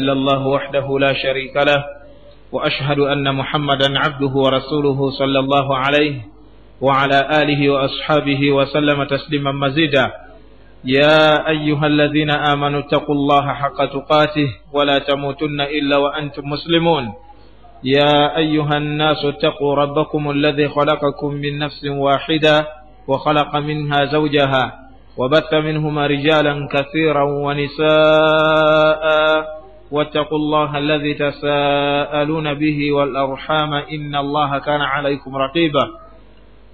إلا الله وحده لا شريك له وأشهد أن محمدا عبده ورسوله صلى الله عليه وعلى آله وأصحابه وسلم تسليما مزيدا يا أيها الذين آمنوا اتقوا الله حق تقاته ولا تموتن إلا وأنتم مسلمون يا أيها الناس اتقوا ربكم الذي خلقكم من نفس واحدة وخلق منها زوجها وبث منهما رجالا كثيرا ونساء واتقوا الله الذي تساءلون به والأرحام إن الله كان عليكم رقيبا.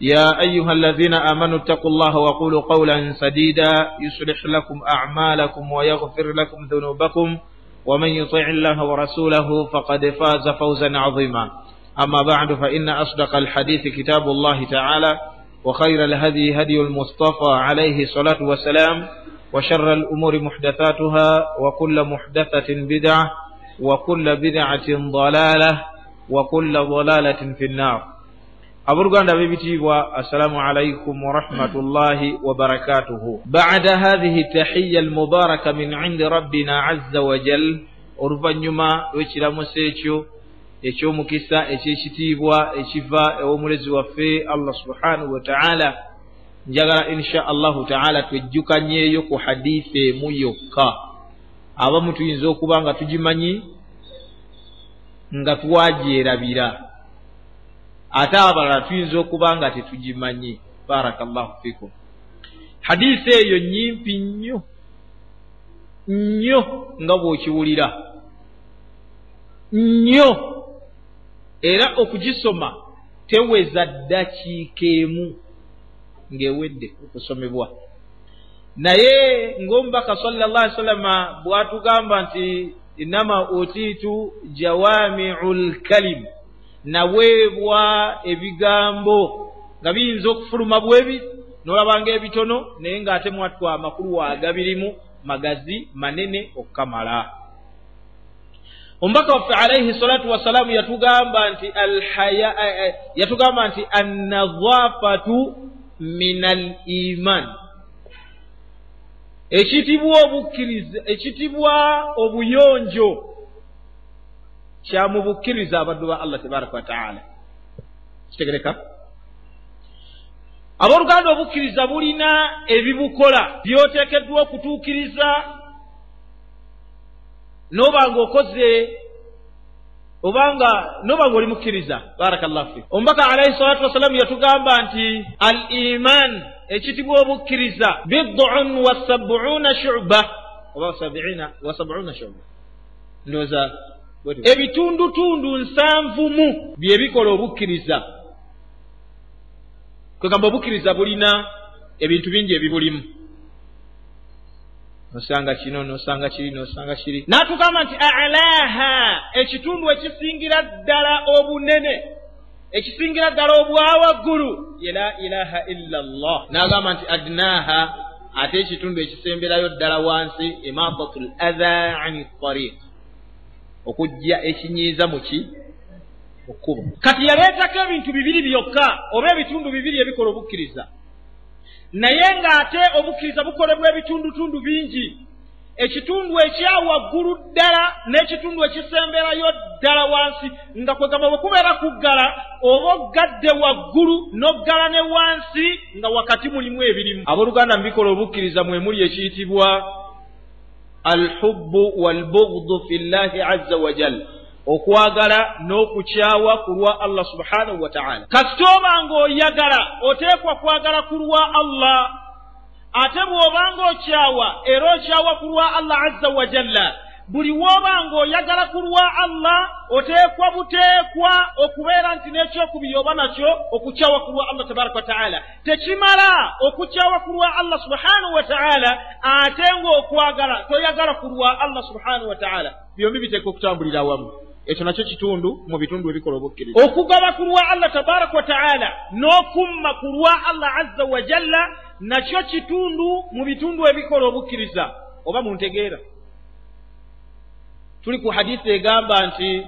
يا أيها الذين آمنوا اتقوا الله وقولوا قولا سديدا. يصلح لكم أعمالكم ويغفر لكم ذنوبكم. ومن يطع الله ورسوله فقد فاز فوزا عظيما. أما بعد فإن أصدق الحديث كتاب الله تعالى وخير الهدي هدي المصطفى عليه الصلاة والسلام. وشر الأمور محدثاتها وكل محدثة بدعة وكل بدعة ضلالة وكل ضلالة في النار. abooluganda b'ebitiibwa assalamu alaikum warahmatullahi wabarakatuhu bada hathihi tahiya almubaraka min indi rabbina azza wajal oluvannyuma lw'ekiramuso ekyo eky'omukisa eky'ekitiibwa ekiva ew'omulezi waffe allah subhanahu wataala njagala insha allahu taala twejjukanyeeyo ku hadiisi emu yokka. Abamu tuyinza okuba nga tugimanyi nga twagyerabira ate abalala tuyinza okuba nga tetugimanyi. Baraka llahu fikum. Hadiisi eyo nyimpi nnyo nnyo nga bw'okiwulira. Nnyo. Era okugisoma teweza ddakiika emu ng'ewedde okusomebwa. Naye ng'omubaka alaihi wasallama bw'atugamba nti innama utiitu jawamiu lkalim naweebwa ebigambo nga biyinza okufuluma bwebi n'olabanga ebitono naye ng'ate mwatwa amakulu waagabirimu magazi manene okukamala omubaka waffe alaihi salatu wassalaamu yatugamba nti alhaya yatugamba nti annadhafatu min al iman. Ekitibwa obukkiriza ekitibwa obuyonjo kyamu bukkiriza abaddu ba allah tabaraka wataala kitegereka abooluganda obukkiriza bulina ebibukola byoteekeddwa okutuukiriza noba nga okoze obanga noba nga oli mukkiriza barakallahu fik omubaka alaihi salatu wassalamu yatugamba nti al iman ekitibwa obukkiriza bidun wa sabuuna shuba. Oba wa sabuuna shuba. Ndowooza ebitundutundu nsanvumu byebikola obukkiriza. Kwegamba obukkiriza bulina ebintu bingi ebibulimu nosanga kino nosanga kiri nosanga kiri. N'atugamba nti alaaha ekitundu ekisingira ddala obunene ekisingira ddala obwawaggulu ye la ilaha illa llah n'agamba nti adnaaha ate ekitundu ekisemberayo ddala wansi imatatu l adha ani tariq. Okujja ekinyiiza muki okkubo kati yaleetako ebintu bibiri byokka oba ebitundu bibiri ebikola obukkiriza naye ng'ate obukkiriza bukolebwa ebitundutundu bingi. Ekitundu ekyawaggulu ddala n'ekitundu ekisemberayo ddala wansi nga kwegamba bwe kubeera kuggala oba oggadde waggulu n'oggala ne wansi nga wakati mulimu ebirimu. Abooluganda mubikola obukkiriza mwe muli ekiyitibwa alhubbu walbugdu fi llahi azza wajal okwagala n'okukyawa ku lwa allah subhanahu wataala kasita oba ng'oyagala oteekwa kwagala ku lwa allah ate bw'obanga okyawa era okyawa ku lwa allah azza wajalla buli w'oba ng'oyagala ku lwa allah oteekwa buteekwa okubeera nti n'ekyokubiri oba nakyo okukyawa ku lwa allah tabaraka wataala tekimala okukyawa ku lwa allah subhanahu wataala ate ng'okwagala toyagala ku lwa allah subhanahu wataala byombi biteeka okutambulira awamu ekyo nakyo kitundu mu bitundu ebikola obukkiriza okugaba ku lwa allah tabaraka wataala n'okumma ku lwa allah azza wajalla nakyo kitundu mu bitundu ebikola obukkiriza oba muntegeera? Tuli ku hadisi egamba nti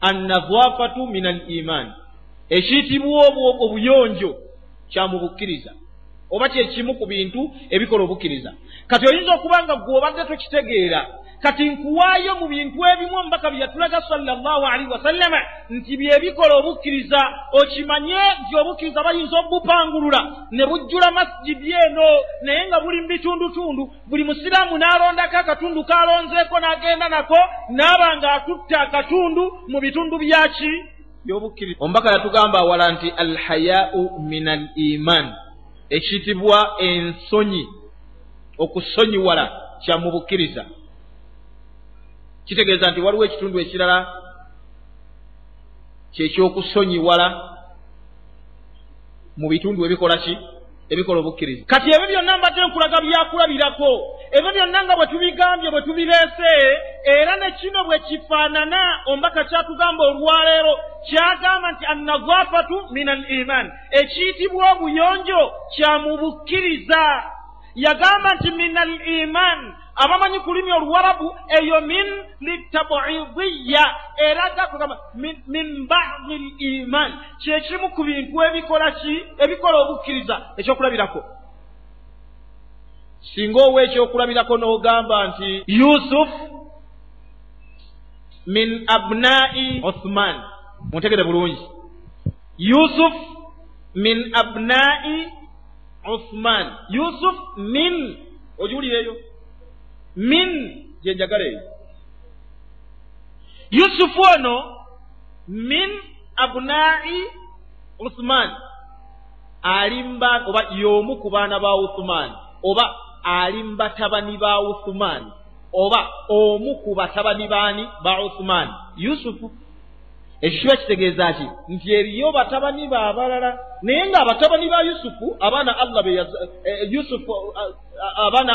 annadhafatu min al iman ekiyitibwa obuyonjo kya mu bukkiriza. Oba kyekimu ku bintu ebikola obukkiriza kati oyinza okuba nga gwe obadde tokitegeera kati nkuwaayo mu bintu ebimu omubaka bye yatulaga salllahu alaihi wasallama nti byebikola obukkiriza okimanye nti obukkiriza bayinza obupangulula ne bujjula masijidi eno naye nga buli mu bitundutundu buli musiraamu n'alondako akatundu k'alonzeeko n'agenda nako n'aba nga atutta akatundu mu bitundu byaki byobukkiriza. Omubaka yatugamba awala nti alhayau min al iman. Ekiyitibwa ensonyi okusonyiwala kya mu bukkiriza kitegeeza nti waliwo ekitundu ekirala kyekyokusonyiwala mu bitundu ebikola ki? Ebikola obukkiriza. Kati ebyo byonna mbadde nkulaga byakulabirako. Ebyo byonna nga bwe tubigambye bwe tubireese era ne kino bwe kifaanana ombaka kyatugamba olwaleero kyagamba nti annazafatu min al iman. Ekiyitibwa obuyonjo kya mu bukkiriza. Yagamba nti min al iman abamanyi ku lumi oluwarabu eyo min litabidiya era gakugamba min badi l iman kyekimu ku bintu ebikola ki ebikola obukkiriza ekyokulabirako. Singa owa ekyokulabirako n'ogamba nti yusuf min abnai uthman muntegere bulungi. Yusuf min abnai uthman yusuf min ogiwulireeyo min gyenjagala eyo yusufu ono min abnai uthman alimba oba y'omu ku baana ba uthman oba ali mu batabani ba uthman oba omu ku batabani baani ba uthman yusufu ekyo kiba kitegeeza ki? Nti eriyo batabani ba abalala naye ng'abatabani ba yusufu abaana allah yusufu abaana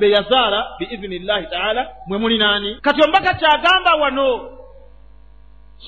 be yazaala biizini llahi taala mwe muli naani kati ombaka kyagamba wano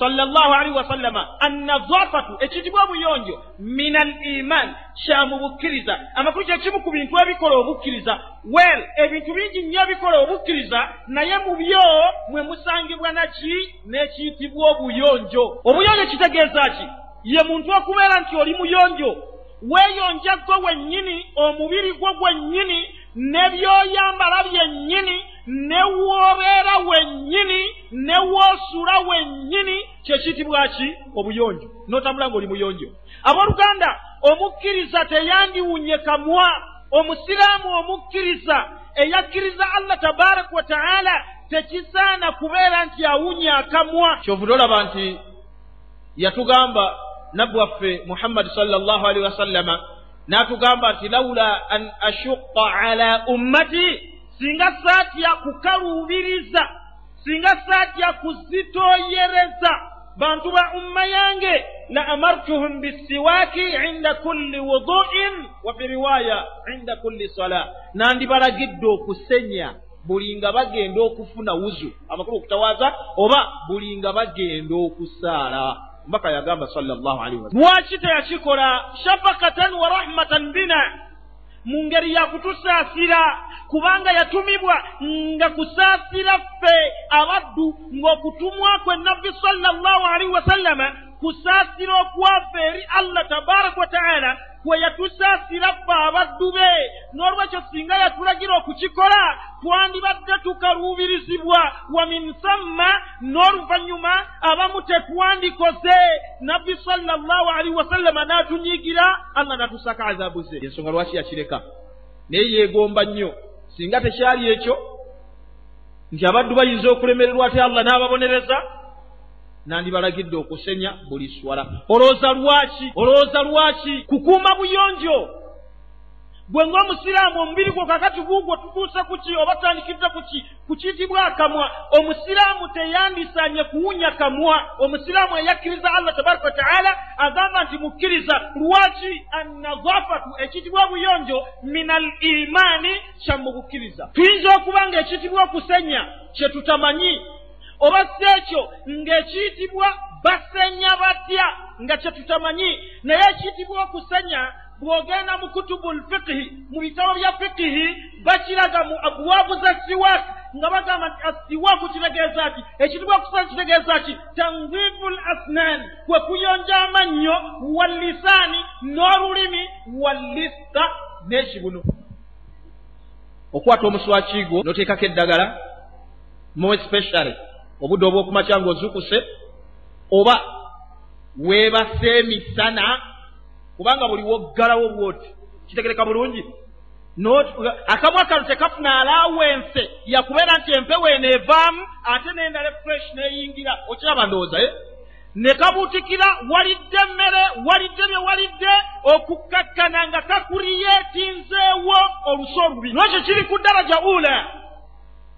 wasallama annazafatu ekiyitibwa obuyonjo min al iman kya mu bukkiriza. Amakulu kyekimu ku bintu ebikola obukkiriza. Well ebintu bingi nnyo ebikola obukkiriza naye mu byo mwe musangibwa naki n'ekiyitibwa obuyonjo. Obuyonjo kitegeeza ki? Ye muntu okubeera nti oli muyonjo weeyonja gwe wennyini omubiri gwo gwennyini ne byoyambala byennyini ne woobeera wennyini ne woosula wennyini kyekiyitibwa ki obuyonjo. N'otambula ng'oli muyonjo. Abooluganda omukkiriza teyandiwunye kamwa. Omusiraamu omukkiriza eyakkiriza allah tabaraka wa taala tekisaana kubeera nti awunya akamwa. Kyovudde olaba nti yatugamba nabbi waffe muhammadi salllahu alihi wasallama n'atugamba nti laula an ashuqa ala ummati singa saatya kukaluubiriza singa saatya kuzitooyereza bantu ba umma yange la amartuhum bisiwaaki inda kulli wuduin wa fi riwaya inda kulli sala nandibalagidde okusenya buli nga bagenda okufuna wuzu. Amakulu okutawaaza oba buli nga bagenda okusaala. Mbaka yagamba salllahu alihi wasallam lwaki teyakikola? Shafakatan wa rahmatan bina mu ngeri yakutusaasira kubanga yatumibwa nga kusaasira ffe abaddu ng'okutumwa kwe nabbi sallallahu alaihi wasallama kusaasira okwaffe eri allah tabaraka wa kwe yatusaasira ffe abaddu be n'olwekyo singa yatulagira okukikola twandibadde tukaluubirizibwa. Wa min samma n'oluvannyuma abamu tetwandikoze. Nabbi sallallahu alaihi wasallama n'atunyiigira allah n'atusaka azabu ze. Ensonga lwaki yakireka? Naye yeegomba nnyo. Singa tekyali ekyo nti abaddu bayinza okulemererwa ate allah n'ababonereza nandibalagidde okusenya buli swala. Olowooza lwaki? Olowooza lwaki? Kukuuma buyonjo. Gwe ng'omusiraamu omubiri gwo kakati guugwo tutuuse ku ki oba tutandikidde ku ki? Ku kiyitibwa akamwa. Omusiraamu teyandisanye kuwunya kamwa. Omusiraamu eyakkiriza allah tabaraka wataala agamba nti mukkiriza lwaki annazafatu ekiyitibwa obuyonjo min al imaani kya mu bukkiriza? Tuyinza okuba nga ekiyitibwa okusenya. Kye tutamanyi oba si ekyo ng'ekiyitibwa basenya batya? Nga kye tutamanyi. Naye ekiyitibwa okusenya bw'ogenda mu kutubu lfikihi mu bitabo bya fikihi bakiraga mu abwabu za siwaaki nga bagamba nti asiwaaku kitegeeza ki? Ekitibwa okusanya kitegeeza ki? Tanzifu l asnan kwe kuyonja amannyo wallisaani n'olulimi wallista n'ekibuno okwata omuswaki gwo n'oteekako eddagala more specially obudde obwokumakya ng'ozukuse oba weebase emisana kubanga buli woggalawo bwoti kitegereka bulungi. Akamu akalo tekafuna alawense yakubeera nti empewo eno evaamu ate nendala fresh neyingira okiraba ndowooza ye ne kabuutikira walidde emmere walidde bye walidde okukkakkana nga kakuriyeetinzeewo olusi olubi lwekyo kiri ku ddaraja ula?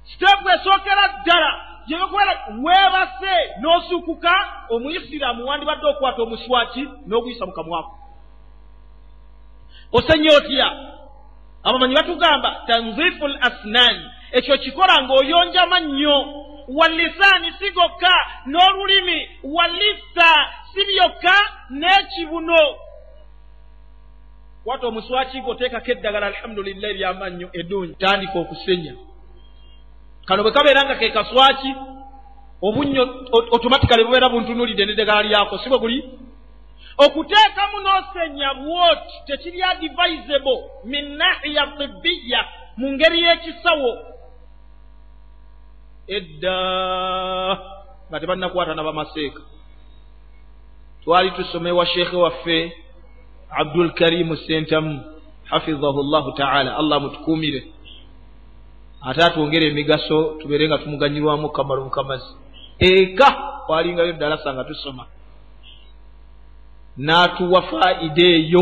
Siteepu esookera ddala gyebakubeera weebase n'osukuka omuyisiraamu wandibadde okukwata omuswaki n'oguyisa mu kamwako osenye otya? Abamanyi batugamba tanzifu l asnaani ekyo kikola ng'oyonja mannyo. Walisaani si gokka n'olulimi walisa si byokka n'ekibuno. Kwata omuswaki gwoteekako eddagala alhamdulillah eryamannyo eddungi tandika okusenya kano bwe kabeera nga ke kaswaki obunnyo otomatikale bubeera buntunulidde n'eddagala lyako si bwe guli okuteekamu n'osenya bwoti tekiri advisable min nahiya tibbiya mu ngeri y'ekisawo. Edda nga tebannakwata nabamaseeka twali tusome wa sheekhe waffe abdul karimu sentamu hafizahu llahu taala. Allah mutukuumire ate atwongere emigaso tubeere nga tumuganyirwamu kamalu mukamazi eka twalingayo ddalasa nga tusoma. N'atuwa faida eyo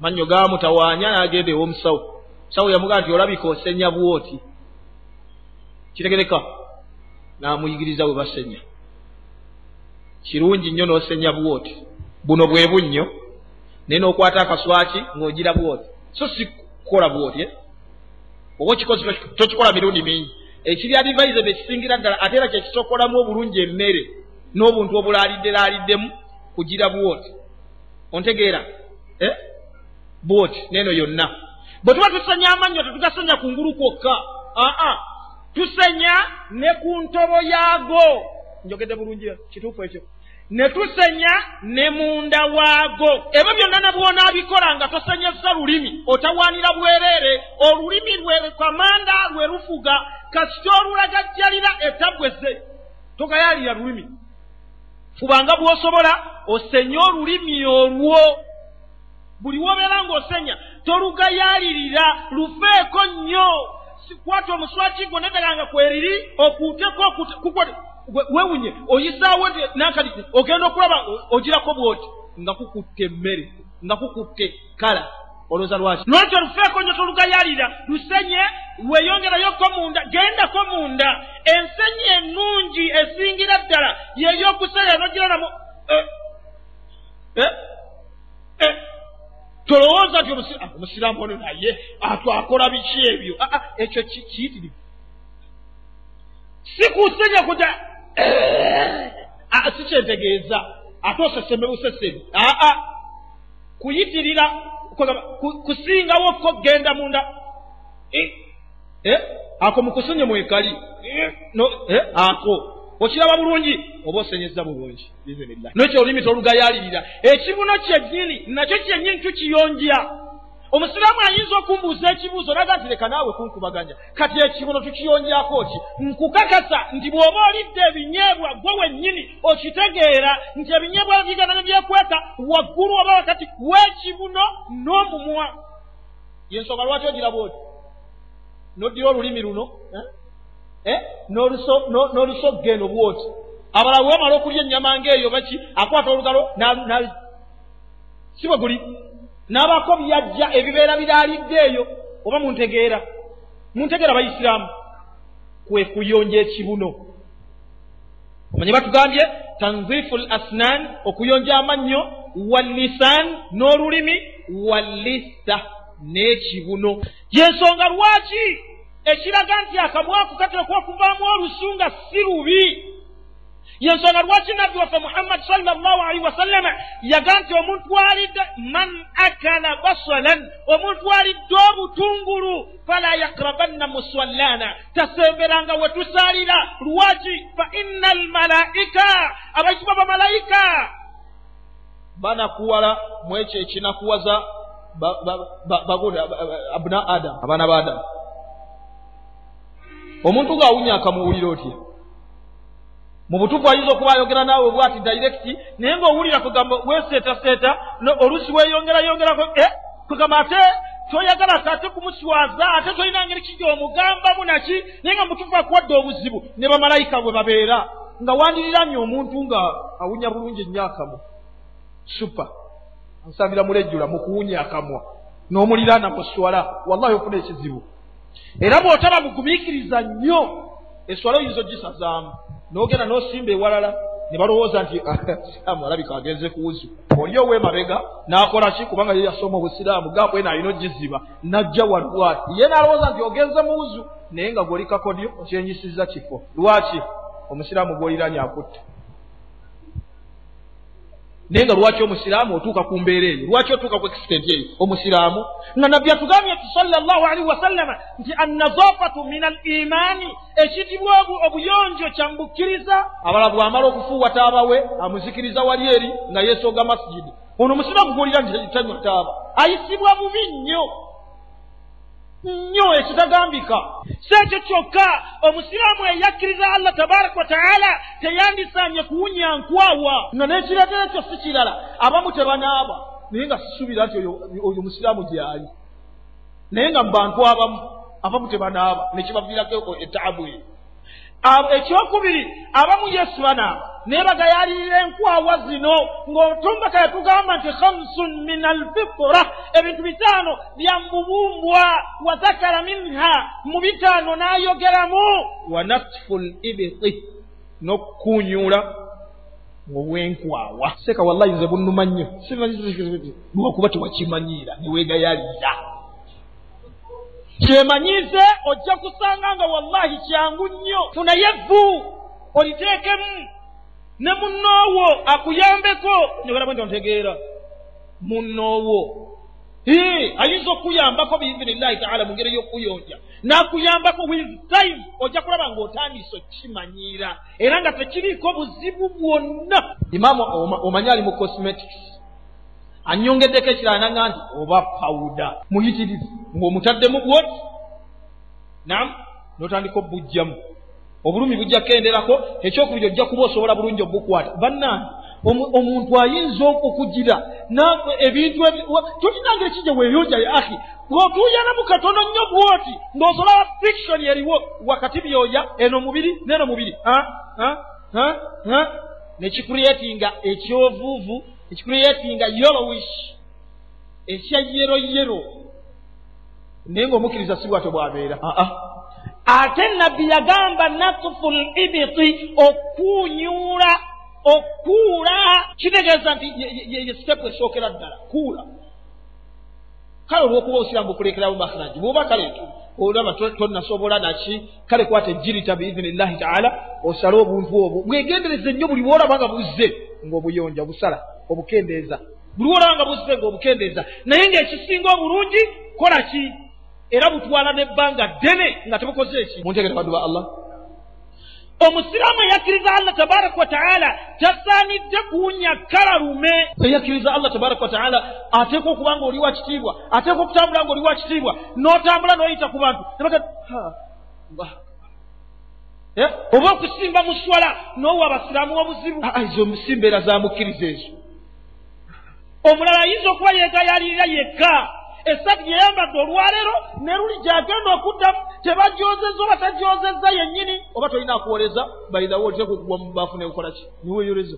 mannyo gaamutawaanya n'agenda ew'omusawo musawo yamugaa nti olabika osenya bwoti? Kitegereka n'amuyigiriza bwe basenya. Kirungi nnyo n'osenya bwoti. Buno bwe bunnyo naye n'okwata akaswaki ng'ogira bwoti. So si kukola bwoti eh? Oba okikozi tokikola mirundi mingi. Ekiri adivaize bekisingira ddala ate era kyekisokolamu obulungi emmere n'obuntu obulaalidde laaliddemu kugira bwoti ontegeera? Eh? bwoti neeno yonna. Bwe tuba tusenya amannyo tetugasenya ku ngulu kwokka. Aa tusenya ne ku ntobo yaago. Njogedde bulungi kituufu ekyo ne tusenya ne munda waago. Ebyo byonna ne bwonaabikola nga tosenyeza lulimi otawaanira bwereere. Olulimi lwe kamanda lwe lufuga kasita olulagajjalira etabweze togayaalira lulimi. Fubanga bw'osobola osenye olulimi olwo. Buli wobeera ng'osenya tolugayaalirira lufeeko nnyo. Kwata omuswaki gwo nedaganga kweriri okuuteko kukwate wewunye oyisaawo nankali ogenda okulaba ogirako bwoti? Nga kukutte emmere nga kukutte kala olowooza lwaki lwekyo lufeeko nnyo tolugayaalira lusenye weeyongerayoko munda gendako munda. Ensenyi ennungi esingira ddala yeyokusenya nogira namu tolowooza nti omusiraamu ono naye atwakola biki ebyo? Ekyo kiyitirivu. Si kusenya kuja si kyentegeeza ate oseseme busesemi aa kuyitirira kusingawo ko genda munda. Ako mukusenye mwekali. Ako. Okiraba bulungi? Oba osenyeza bulungi. Nekyo olulimi tolugayaalirira ekibuno kyennyini nakyo kyennyini tukiyonja omusiraamu ayinza okumbuuza ekibuuzo naga nti leka naawe kunkubaganya. Kati ekibuno tukiyonjako ki? Nkukakasa nti bw'oba olidde ebinyeebwa gwe wennyini okitegeera nti ebinyeebwa bigana ne byekweka waggulu oba wakati w'ekibuno n'omumwa. Yensonga lwaki ogira bwoti? Noddira olulimi luno n'olusogga eno bwoti? Abalala wemala okulya ennyama ng'eyo baki akwata olugalo si bwe guli n'abako byajja ebibeera biraalidde eyo oba muntegeera. Muntegeera abaisiraamu kwe kuyonja ekibuno. Omanye batugambye? Tanzifu l asnan okuyonja amannyo wallisan n'olulimi wallista n'ekibuno. Yensonga lwaki? Ekiraga nti akamwaku kateekwa okuvaamu olusu nga si lubi yensonga lwaki nabbi waffe muhammadi salllahu alaihi wasallama yaga nti omuntu alidde man akala basalan omuntu alidde obutungulu fala yakrabanna muswallana. Tasemberanga we tusaalira. Lwaki? Fa inna almalaika abaisiba bamalayika banakuwala mu ekyo ekinakuwaza abuna adamu abaana ba adamu omuntu ng'awunya akamuwulira otya mu butuufu ayinza okuba ayogera naawe bwati dairekiti naye ng'owulira kugamba weeseetaseeta oluusi weeyongerayongerako e kugamba ate toyagala ate kumuswaza ate tolina ngeri ki gyomugambamu naki naye nga mutuufu akuwadde obuzibu ne bamalayika bwe babeera. Nga wandiriramye omuntu nga awunya bulungi ennyo akamwa supa ansabira mulejjula mu kuwunya akamwa. N'omuliraana muswala. Wallahi ofuna ekizibu. Era bw'otaba mugumiikiriza nnyo eswala oyinza ogisazaamu n'ogenda n'osimba ewalala ne balowooza nti siraamu alabika agenze ku wuzu oli ow'emabega n'akola ki? Kubanga ye yasoma obusiraamu. Gaabwena alina ogiziba najja walwati ye n'alowooza nti ogenze mu wuzu naye nga gwoli kakodyo okyenyisiza kifo. Lwaki? Omusiraamu gwoliranye akutta naye nga lwaki omusiraamu otuuka ku mbeera eyo? Lwaki otuuka ku ekisitenti eyo? Omusiraamu nga nabbi atugambye nti salllahu alaihi wasallama nti annazafatu min al imaani ekiyitibwa obuyonjo kyamubukkiriza abala bw'amala okufuuwa taabawe amuzikiriza wali eri nga yeesooga masijidi ono omusiraamu gwolira nti tanywa taaba. Ayisibwa bubi nnyo nnyo ekitagambika si ekyo kyokka omusiraamu eyakkiriza allah tabaraka wataala teyandisaanye kuwunya nkwawa. Nga n'ekireetera ekyo si kirala abamu tebanaaba naye nga sisuubira nti oyo musiraamu gyali naye nga mu bantu abamu abamu tebanaaba nekibaviirako etaabu eyo ekyokubiri abamu yesu banaaba naye bagayalirira enkwawa zino ng'otumbaka yatugamba nti khamsun min alfitra ebintu bitaano bya mubumbwa wa zakara minha mu bitaano n'ayogeramu wa natfu libiti n'okukunyuula obwenkwawa seeka wallahi nze bunnuma nnyo lwakuba tewakimanyiira neweegayalira kyemanyize ojja kusanga nga wallahi kyangu nnyo. Funaye vvu oliteekemu. Ne munnoowo akuyambeko. Njogera bwenti ontegeera. Munnoowo. Ayinza okuyambako biizinillahi taala mu ngeri y'okuyonja. N'akuyambako with time ojja kulaba ng'otandise okimanyiira. Era nga tekiriiko buzibu bwonna. Imaamu omanyi ali mu cosmetics annyongeddeko ekirala nanga nti oba pawuda muyitirivu ng'omutaddemu bwoti nam n'otandika obujjamu. Obulumi bujja kukenderako ekyokubiri ojja kuba osobola bulungi obukwata bannange omuntu ayinza okugira ebintu tolinangeri kijja weeyonja ya ahi bw'otuuyanamu katono nnyo bwoti ng'osobola fiction eriwo wakati byoya eno mubiri neno mubiri. Nekikureetinga ekyovuuvu ekikureetinga yolowish ekya yero yero. Naye ng'omukkiriza si bwatyo bwabeera. Ate nabbi yagamba natufu libiti okuunyuula okuula. Kitegeeza nti ye sitepu esookera ddala kuula. Kale olwokuba osiraamu bukulekeramu makhraji bwoba kale olaba tonasobola naki? Kale kwata ejirita biizinillahi taala osale obuntu obwo. Bwegendereze nnyo buli bwolaba nga buzze ng'obuyonja obusala obukendeeza. Buli bwolaba nga buzze ng'obukendeeza. Naye ng'ekisinga obulungi kola ki? Era butwala n'ebbanga ddene nga tebukoze eki muntegere baddu ba allah. Omusiraamu eyakkiriza allah tabaraka wataala tasaanidde kuwunya kalalume eyakkiriza allah tabaraka wataala ateekwa okuba nga oli wa kitiibwa ateekwa okutambula nga oli wa kitiibwa n'otambula n'oyita ku bantu. Nebaga oba okusimba mu swala n'owa abasiraamu obuzibu ezo simbeera za mukkiriza ezo. Omulala ayinza okuba yeegayalirira yekka. Essati gyeyambadde olwaleero ne luli gyagenda okuddamu tebagyozezza oba tagyozezza yennyini. Oba tolina akuwoleza bayidawo oliteeka okugwa mu baafu nekola ki? Niweeyoleza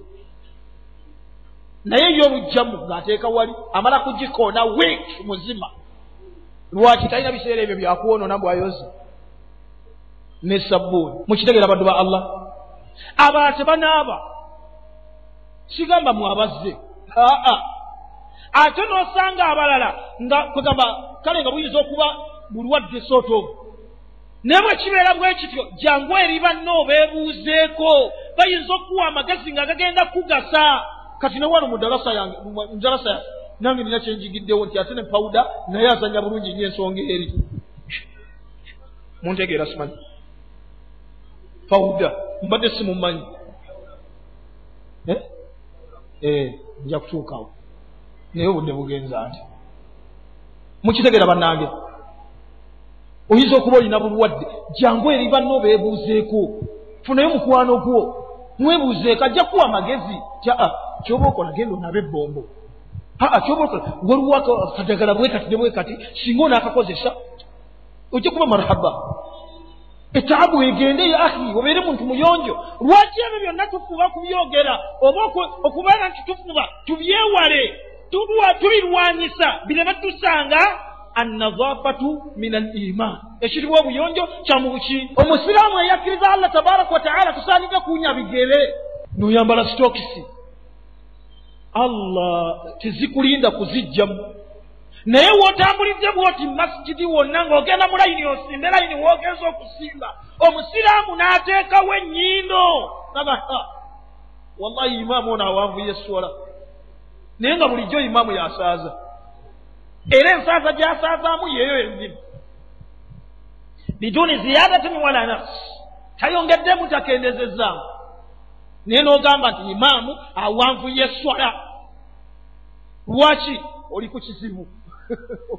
naye y'olugjamu ng'ateeka wali amala kugikoona wiiki muzima. Lwaki? Talina biseera ebyo byakuwonoona bwayoza ne sabbuuni mukitegeera baddu ba allah. Abalala tebanaaba sigamba mwabazze aa. Ate n'osanga abalala nga kwegamba kale nga buyinza okuba bulwadde soto naye bwe kibeera bwe kityo jangu eri banne obeebuuzeeko bayinza okuwa amagezi nga gagenda kugasa. Kati newano mu dalasa yange mudalasa yange nange nina kyenjigiddewo nti ate ne pawuda naye azanya bulungi nyo ensonga eri. Muntegeera simanyi pawuda mbadde simumanyi nja kutuukawo naye obudde bugenza nti mukitegeera bannange. Oyinza okuba olina bulwadde jangu eri banne obeebuuzeeko funayo mukwano gwo. Mwebuuzeeko ajja kuwa amagezi tia kyoba okola genda onaaba ebbombo. Aa kyoba okola waliwo akadagala bwekati ne bwekati singa onaakakozesa ojja kuba marhaba etaabu egende ya ahi obeere muntu muyonjo. Lwaki ebyo byonna tufuba kubyogera? Oba okubeera nti tufuba tubyewale tubirwanyisa bireme tusanga annazafatu min al iman. Ekiriwo obuyonjo kyamubuki omusiraamu eyakkiriza allah tabaraka wataala tusaanidde kunya bigere noyambala sitokisi allah tezikulinda kuzijjamu naye wootambulidde bwoti masigidi wonna ng'ogenda mu layini osimbe layini woogenza okusimba omusiraamu n'ateekawo ennyindo. Nagaa wallahi imaamu ono awanvuye eswala. Naye nga bulijjo imaamu yasaaza. Era ensaaza gyasaazaamu yeeyo yennyini biduni ziyadatin wala nafsi tayongeddemu takendezezaamu naye n'ogamba nti imaamu awanvuye eswala. Lwaki oli ku kizibu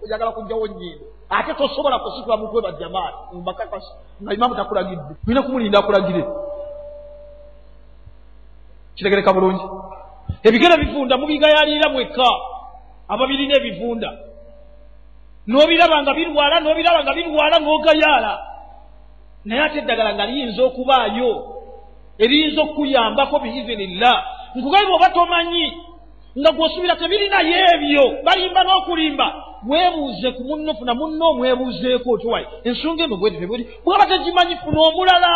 oyagala kugjawo nyindo ate tosobola kusitula mutwe bajamaani mbakakasi nga imaamu takulagidde. Olina kumulinda akulagire kitegereka bulungi. Ebigere bivunda mubigayalira mwekka. Ababirina ebivunda n'obiraba nga birwala n'obiraba nga birwala n'ogayaala naye ate eddagala nga liyinza okubaayo eriyinza okukuyambako biizinillah nkugaiba oba tomanyi nga gwosubira tebirinayo ebyo balimba n'okulimba. Weebuuze ku munno funa munno omwebuuzeeko otiwayi ensonga eno bweti tebuli bwaba tegimanyi funa omulala.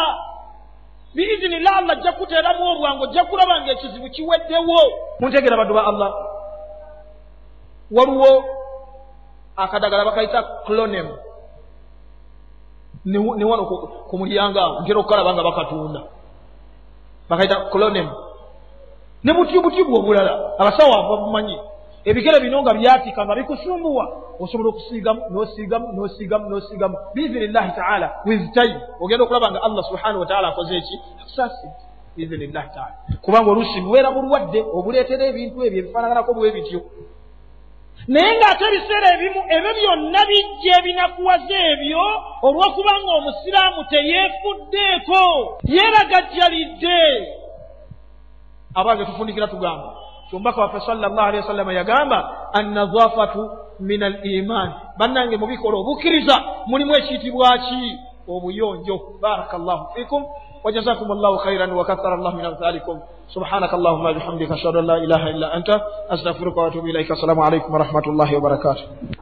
Biizinillah allah ajja kuteeramu obwangu ojja kulaba nga ekizibu kiweddewo. Muntegera baddu ba allah. Waliwo akadagala bakayita clonem. Ne wano ku mulyanga ntera okukalaba nga bakatunda. Bakayita clonem ne butyo butyo bwe obulala abasawo ava bumanyi ebigere bino nga byatika nga bikusumbuwa osobola okusiigamu nosiigamu nosiigamu nosiigamu. Biizinillahi taala time. Ogenda okulaba nga allah subhanahu wataala akoze eki? Akusaasi biizinillahi taala. Kubanga oluusi bubeera bulwadde obuleetera ebintu ebyo ebifaanaganako bwe bityo. Naye ng'ate ebiseera ebimu ebyo byonna bijja ebinakuwaza ebyo olw'okuba nga omusiraamu teyeefuddeeko yeeragajjalidde aba bye tufundikira tugamba kyomubaka waffe sallallahu alihi wasallama yagamba annadhafatu min al imaani bannange mubikola obukkiriza mulimu ekiyitibwa ki? Obuyonjo. Baraka llahu fikum وجزاكم الله خيرا وكثر الله من أمثالكم سبحانك اللهم وبحمدك أشهد أن لا إله إلا أنت أستغفرك وأتوب إليك السلام عليكم ورحمة الله وبركاته